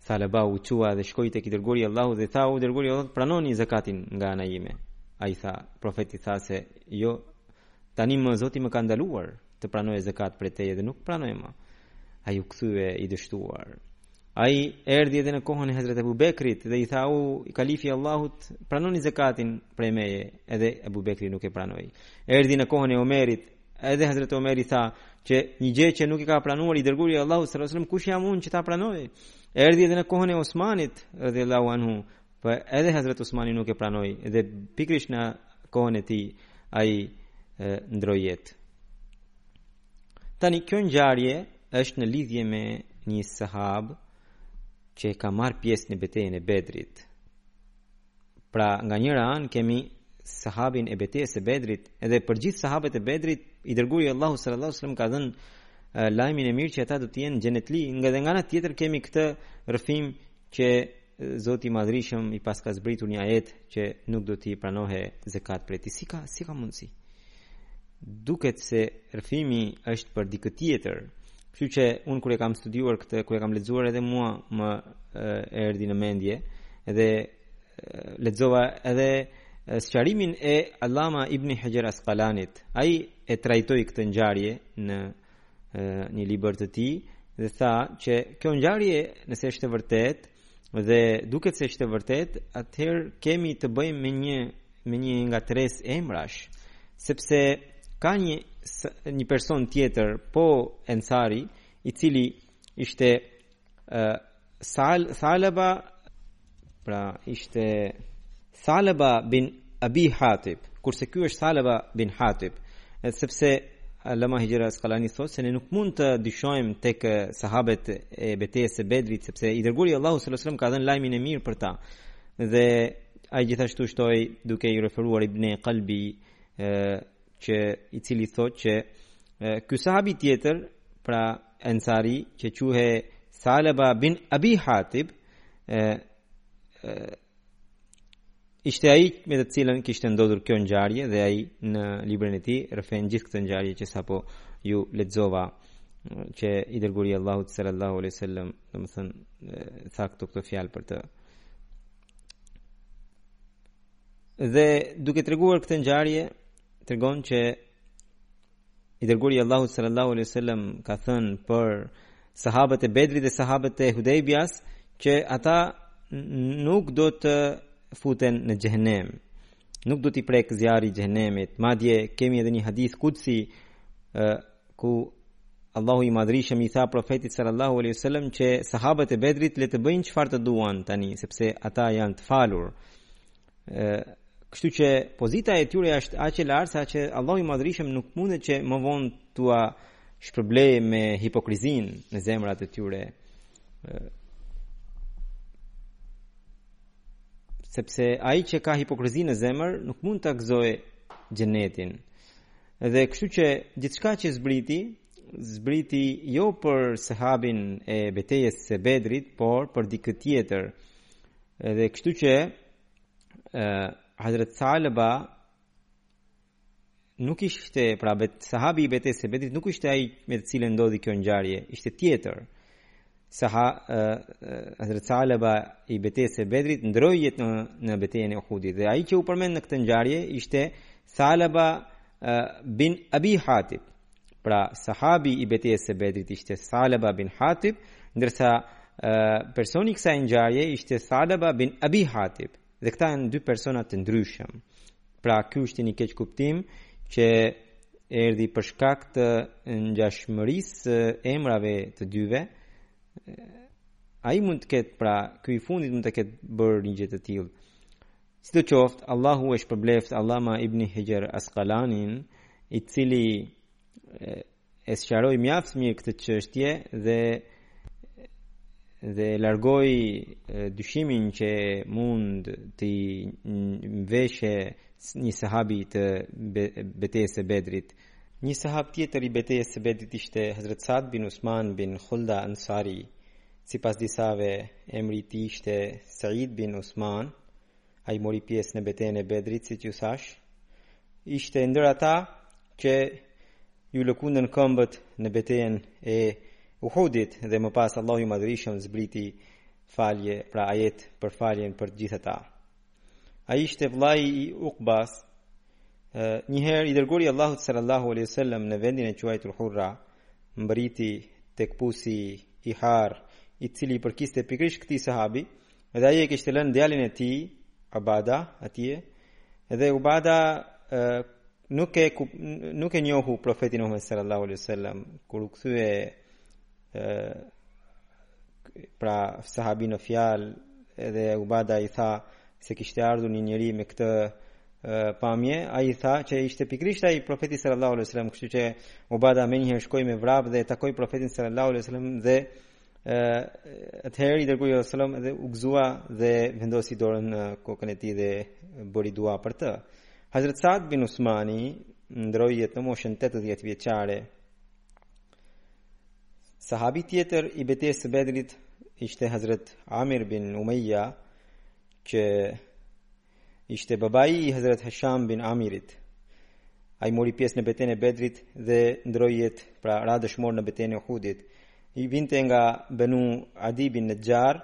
Thalaba u çua dhe shkoi tek i dërguari i Allahut dhe i tha, O i dërguari i Allahut, pranoni zakatin nga ana ime. Ai tha, profeti tha se, jo, tani më Zoti më ka ndaluar të pranoj zakat prej teje dhe nuk pranoj më. Ai u kthye i dështuar. Ai erdhi edhe në kohën e Hazrat Abu Bekrit dhe i tha, O kalifi i Allahut, pranoni zakatin prej meje. Edhe Abu Bekri nuk e pranoi. Erdhi në kohën e Omerit Edhe Hazreti Omeri tha që një gjë që nuk e ka pranuar i dërguari i Allahut sallallahu alajhi wasallam, kush jam unë që ta pranoj? Erdhi edhe në kohën e Osmanit radhiyallahu anhu, po edhe Hazreti Osmani nuk e pranoi dhe pikërisht në kohën e tij ai ndërroi jetë. Tani kjo ngjarje është në lidhje me një sahab që ka marrë pjesë në betejën e Bedrit. Pra nga njëra anë kemi sahabin e betejës së Bedrit, edhe për gjithë sahabët e Bedrit, i dërguari i Allahut sallallahu alajhi wasallam ka dhënë lajmin e mirë që ata do të jenë xhenetli, nga dhe nga ana tjetër kemi këtë rrëfim që Zoti i Madhrishëm i paska zbritur një ajet që nuk do t'i pranohej zekat prej tij. Si ka si ka mundësi? Duket se rrëfimi është për dikë tjetër. Kështu që unë kur e kam studiuar këtë, kur e kam lexuar edhe mua më erdhi në mendje dhe lexova edhe sqarimin e Allama Ibn Hajar Asqalanit. Ai e trajtoi këtë ngjarje në një libër të tij dhe tha që kjo ngjarje nëse është e vërtetë dhe duket se është e vërtetë atëherë kemi të bëjmë me një me një ngatërresë emrash sepse ka një një person tjetër po Ensari i cili ishte Uh, Sal, Thalaba, pra ishte Thalaba bin Abi Hatib, kurse ky është Thalaba bin Hatib, edhe sepse Allama Hajar Asqalani thotë se ne nuk mund të dyshojmë tek sahabët e betejës së Bedrit sepse i dërguari i Allahut sallallahu alajhi wasallam ka dhënë lajmin e mirë për ta. Dhe ai gjithashtu shtoi duke i referuar Ibn Kalbi që i cili thotë që ky sahabi tjetër pra Ansari që quhet Salaba bin Abi Hatib e, e, ishte ai me të cilin kishte ndodhur kjo ngjarje dhe ai në librin e tij rrëfen gjithë këtë ngjarje që sapo ju lexova që i dërguari i Allahut sallallahu alaihi wasallam domethën tha këto këto fjalë për të Dhe duke treguar këtë ngjarje, tregon që i dërguari i Allahut sallallahu alaihi wasallam ka thënë për sahabët e Bedrit dhe sahabët e Hudejbjas që ata nuk do të futen në xhehenem. Nuk do t'i prekë zjarri i xhehenemit. Madje kemi edhe një hadith kudsi ku Allahu i madhrishëm i tha profetit sallallahu alaihi wasallam që sahabët e Bedrit le të bëjnë çfarë të duan tani sepse ata janë të falur. Ë kështu që pozita e tyre është aq e lartë sa që Allahu i madhrishëm nuk mundet që më vonë t'ua shpërblejë me hipokrizinë në zemrat e tyre. Ë sepse ai që ka hipokrizi në zemër nuk mund ta gëzojë xhenetin. Dhe kështu që gjithçka që zbriti, zbriti jo për sahabin e betejës së Bedrit, por për dikë tjetër. Dhe kështu që ë Hazrat Thalaba nuk ishte pra bet, sahabi i betejës së Bedrit nuk ishte ai me të cilin ndodhi kjo ngjarje, ishte tjetër. Saha Hazrat Thalaba i betejës së Bedrit ndroi jetën në, në betejën e Uhudit dhe ai që u përmend në këtë ngjarje ishte Thalaba bin Abi Hatib. Pra sahabi i betejës së Bedrit ishte Thalaba bin Hatib, ndërsa personi i kësaj ngjarje ishte Thalaba bin Abi Hatib. Dhe këta janë dy persona të ndryshëm. Pra ky është një keqkuptim që erdhi për shkak të ngjashmërisë së emrave të dyve. Ai mund të ketë pra ky i fundit mund ta ketë bërë një gjë të tillë. Sidoqoftë, Allahu e shpërbleftë Allama Ibn Hajar Asqalanin, i cili e sqaroi mjaft mirë këtë çështje dhe dhe largoi dyshimin që mund t'i mveshej një sahabi të betejës së Bedrit. Një sahabi tjetër i betejës së Bedrit ishte Hazrat Sa'd bin Usman bin Khulda Ansari. Sipas disave, emri i tij ishte Sa'id bin Usman. ai mori pjesë në betejën e Bedrit, siç ju thashë, ishte ndër ata që iu lëkundën këmbët në betejën e Uhudit dhe më pas Allahu i Madhërishëm zbriti falje, pra ajet për faljen për të gjithë ata. Ai ishte vëllai i Uqbas, një herë i dërguari i Allahut sallallahu alaihi wasallam në vendin e quajtur Hurra, mbriti tek pusi i Har, i cili i përkiste pikërisht këtij sahabi, Edhe ai e kishte lënë djalin e tij, Ubada, atje. Edhe Ubada nuk e nuk e njohu profetin Muhammed sallallahu alaihi wasallam kur u kthye pra sahabi në fjalë edhe Ubada i tha se kishte ardhur një njeri me këtë pamje, ai tha që ishte pikërisht ai profeti sallallahu alaihi wasallam, kështu që Ubada menjëherë shkoi me vrap dhe e takoi profetin sallallahu alaihi wasallam dhe atëherë i dërguari alaihi salam dhe u gëzua dhe vendosi dorën në kokën e tij dhe bëri dua për të. Hazrat Saad bin Usmani ndroi jetë në moshën 80 vjeçare. Sahabi tjetër i betejës së Bedrit ishte Hazrat Amir bin Umayya që Ishte babai i Hazrat Hisham bin Amirit. Ai mori pjesë në betejën e Bedrit dhe ndroi jetë, pra ra dëshmor në betejën e Uhudit. Ai vinte nga Banu Adi bin Najjar.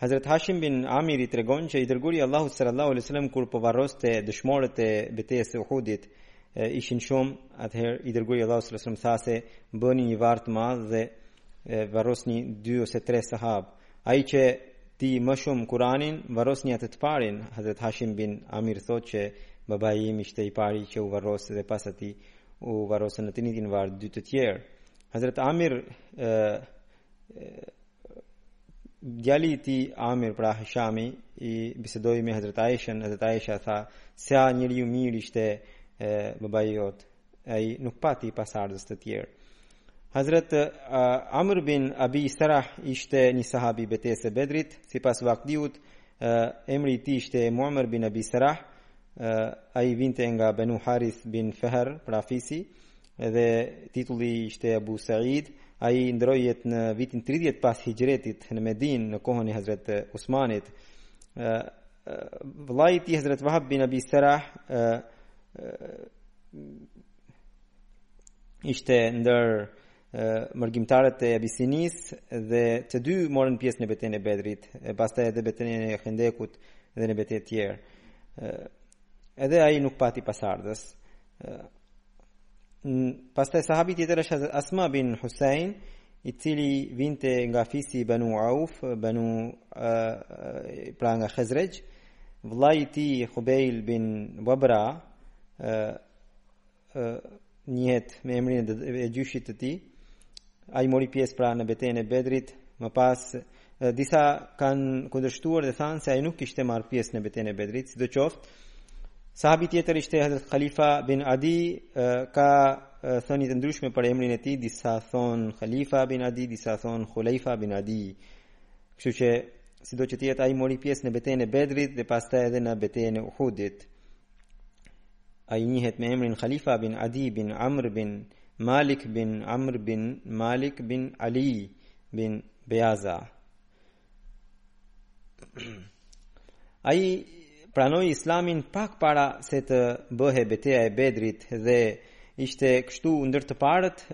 Hazrat Hisham bin Amiri tregon që i dërguari i Allahut sallallahu alaihi wasallam kur po varroste dëshmorët e betejës së Uhudit, ishin shumë, atëherë i dërguari i Allahut sallallahu alaihi wasallam tha se bëni një varr të madh dhe varrosni dy ose tre sahabë. Ai që di më shumë Kuranin, varroseni atë të parin, Hazret Hashim bin Amir thotë që babai im ishte i pari që u varros dhe pas atij u varrosën në të njëjtin varr dy të tjerë. Hazret Amir e, e, djali i tij Amir pra Hishami i bisedoi me Hazret Aishën, Hazret Aisha tha se sa njeri i mirë ishte e, babai jot. ai nuk pati pasardhës të tjerë. Hazret uh, Amr bin Abi Sarah ishte një sahabi i betejës së Bedrit, sipas Vakidiut, uh, emri i tij ishte Muamr bin Abi Sarah, uh, ai vinte nga Benu Harith bin Feher, pra fisi, dhe titulli ishte Abu Sa'id, ai ndërroi jetë në vitin 30 pas hijretit në Medinë, në kohën e Hazret Usmanit. Uh, uh, vëllai i tij Hazret Vahab bin Abi Sarah, uh, ishte ndër mërgimtarët e Abisinisë dhe të dy morën pjesë në betejën e Bedrit, e pastaj edhe betejën e Hendekut dhe në beteja të tjera. Edhe ai nuk pati pasardhës. Pastaj sahabi tjetër është Asma bin Hussein, i cili vinte nga fisi Banu Auf, Banu pra nga Khazraj, Vëllai i tij Khubeil bin Wabra ë ë njihet me emrin e gjyshit të tij. Ai mori pjesë pra në betejën e Bedrit, më pas disa kanë kundërshtuar dhe thanë se ai nuk kishte marrë pjesë në betejën e Bedrit, sidoqoftë Sahabi tjetër ishte Hazrat Khalifa bin Adi, ka thënie të ndryshme për emrin e tij, disa thonë Khalifa bin Adi, disa thonë Khuleifa bin Adi. Kështu që sido që të jetë ai mori pjesë në betejën e Bedrit dhe pastaj edhe në betejën e Uhudit. Ai njihet me emrin Khalifa bin Adi bin Amr bin Malik bin Amr bin Malik bin Ali bin Beaza. Ai pranoi Islamin pak para se të bëhej beteja e Bedrit dhe ishte kështu ndër të parët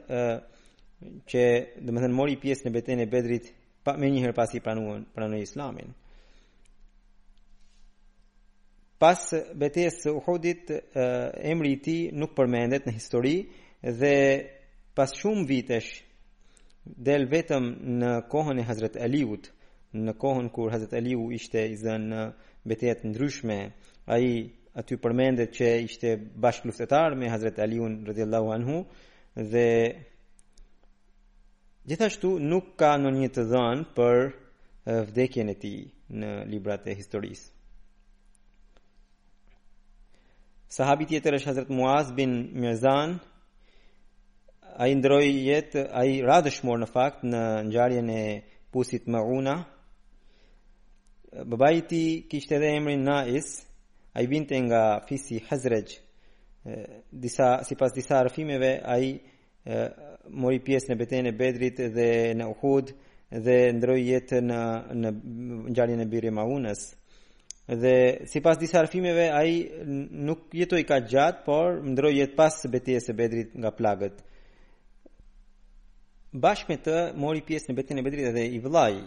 që domethënë mori pjesë në betejën e Bedrit pra menjëherë pasi pranuan pranoi Islamin. Pas betejës së Uhudit, emri i tij nuk përmendet në histori dhe pas shumë vitesh del vetëm në kohën e Hazrat Aliut, në kohën kur Hazrat Aliu ishte i zënë në beteja të ndryshme, ai aty përmendet që ishte bashkëluftëtar me Hazrat Aliun radhiyallahu anhu dhe Gjithashtu nuk ka ndonjë të dhënë për vdekjen e tij në librat e historisë. Sahabi tjetër është Hazret Muaz bin Mirzan. Ai ndërroi jetë, ai ra dëshmor në fakt në ngjarjen e pusit Mauna. Babai i tij kishte edhe emrin Nais. Ai vinte nga fisi Hazrexh. Disa sipas disa rrëfimeve ai mori pjesë në betejën e Bedrit dhe në Uhud dhe ndërroi jetë në në ngjarjen e Birri Maunës. Dhe sipas disa rrëfimeve ai nuk jetoi kaq gjatë, por ndërroi jetë pas betejës së Bedrit nga plagët. Bashkë me të mori pjesë në betejën e Bedrit edhe i vëllai.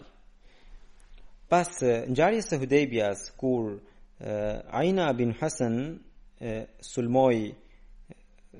Pas ngjarjes së Hudejbias kur uh, Aina bin Hasan uh, sulmoi uh,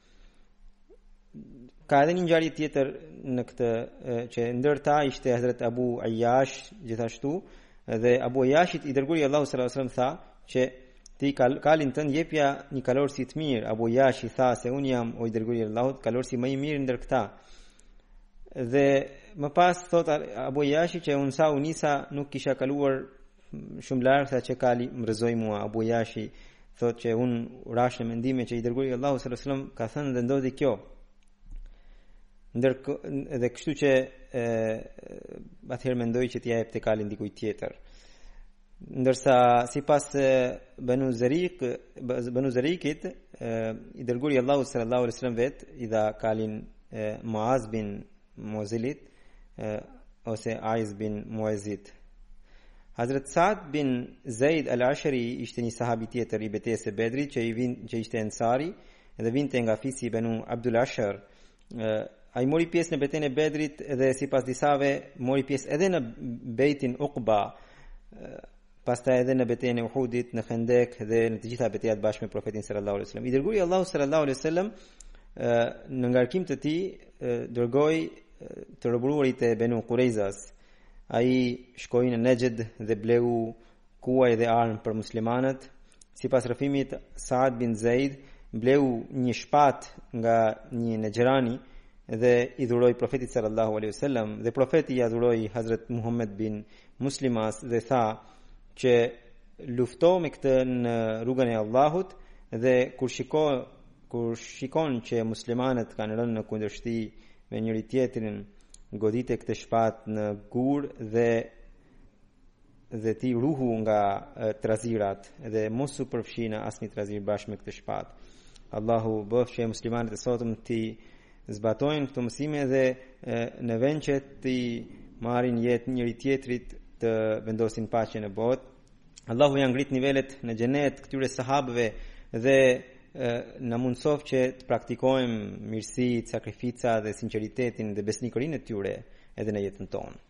Ka edhe një ngjarje tjetër në këtë që ndër ta ishte Hazret Abu Ayyash gjithashtu dhe Abu Ayyashit i dërguari i Allahut sallallahu alaihi wasallam tha që ti kal, kalin tënd jepja një kalorësi të mirë. Abu Ayyash i tha se unë jam o i dërguari i Allahut kalorësi më i mirë ndër këta. Dhe më pas thotë Abu Ayyashi që unë sa u nisa nuk kisha kaluar Shumë larg sa që kali më rrëzoi mua. Abu Ayyashi thotë që unë rashë në mendime që i dërguari i Allahut sallallahu alaihi wasallam ka thënë dhe ndodhi kjo. Ndërkë edhe kështu që ë atëherë mendoj që t'ia jepte kalin dikujt tjetër. Ndërsa sipas Banu Zarik Banu Zarikit i dërguari i Allahut sallallahu alaihi wasallam vetë i dha kalin Muaz bin Muzilit ose Aiz bin Muezit. Hazret Saad bin Zaid al-Ashari ishte një sahabi tjetër i betejës së Bedrit që i vin që ishte ensari dhe vinte nga fisi Banu Abdul Ashar. Ai mori pjesë në betejën e Bedrit dhe sipas disave mori pjesë edhe në Beitin Uqba. pastaj edhe në betejën e Uhudit, në Hendek dhe në të gjitha betejat bashkë me profetin sallallahu alaihi wasallam. I dërguari i Allahut sallallahu alaihi wasallam në ngarkim të tij dërgoi të robëruarit e Benu Kurejzas. Ai shkoi në Nexhd dhe bleu kuaj dhe armë për muslimanët Sipas rrëfimit, Saad bin Zeid bleu një shpatë nga një Nexhrani dhe i dhuroi Profetit sallallahu alaihi wasallam dhe Profeti ia dhuroi Hazret Muhammed bin Muslimas dhe tha që lufto me këtë në rrugën e Allahut dhe kur shiko kur shikon që muslimanët kanë rënë në kundërshti me njëri-tjetrin godite këtë shpatë në gur dhe dhe ti ruhu nga trazirat dhe mos u përfshi në asnjë trazirë bashkë me këtë shpatë. Allahu bëftë që muslimanët e sotëm t'i zbatojnë këto mësime dhe në vend që t'i marrin jetën njëri-tjetrit të vendosin paqen në botë. Allahu ua ngrittë nivelet në xhenet këtyre sahabëve dhe na mundësoftë që të praktikojmë mirësi, sakrifica dhe sinceritetin dhe besnikërinë e tyre edhe në jetën tonë.